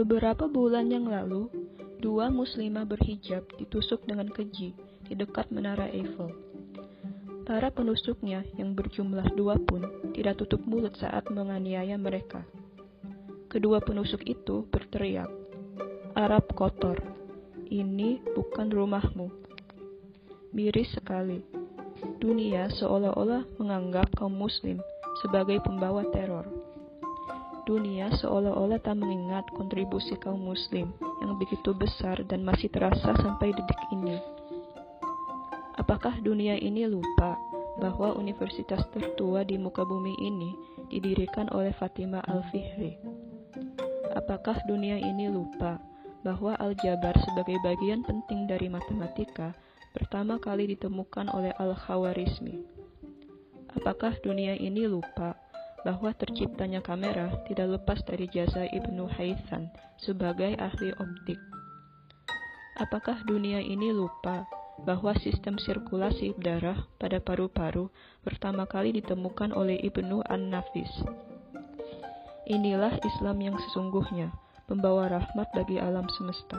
Beberapa bulan yang lalu, dua muslimah berhijab ditusuk dengan keji di dekat Menara Eiffel. Para penusuknya yang berjumlah dua pun tidak tutup mulut saat menganiaya mereka. Kedua penusuk itu berteriak, Arab kotor, ini bukan rumahmu. Miris sekali. Dunia seolah-olah menganggap kaum muslim sebagai pembawa teror dunia seolah-olah tak mengingat kontribusi kaum muslim yang begitu besar dan masih terasa sampai detik ini. Apakah dunia ini lupa bahwa universitas tertua di muka bumi ini didirikan oleh Fatimah Al-Fihri? Apakah dunia ini lupa bahwa aljabar sebagai bagian penting dari matematika pertama kali ditemukan oleh Al-Khawarizmi? Apakah dunia ini lupa bahwa terciptanya kamera tidak lepas dari jasa Ibnu Haythan sebagai ahli optik. Apakah dunia ini lupa bahwa sistem sirkulasi darah pada paru-paru pertama kali ditemukan oleh Ibnu An-Nafis? Inilah Islam yang sesungguhnya, pembawa rahmat bagi alam semesta.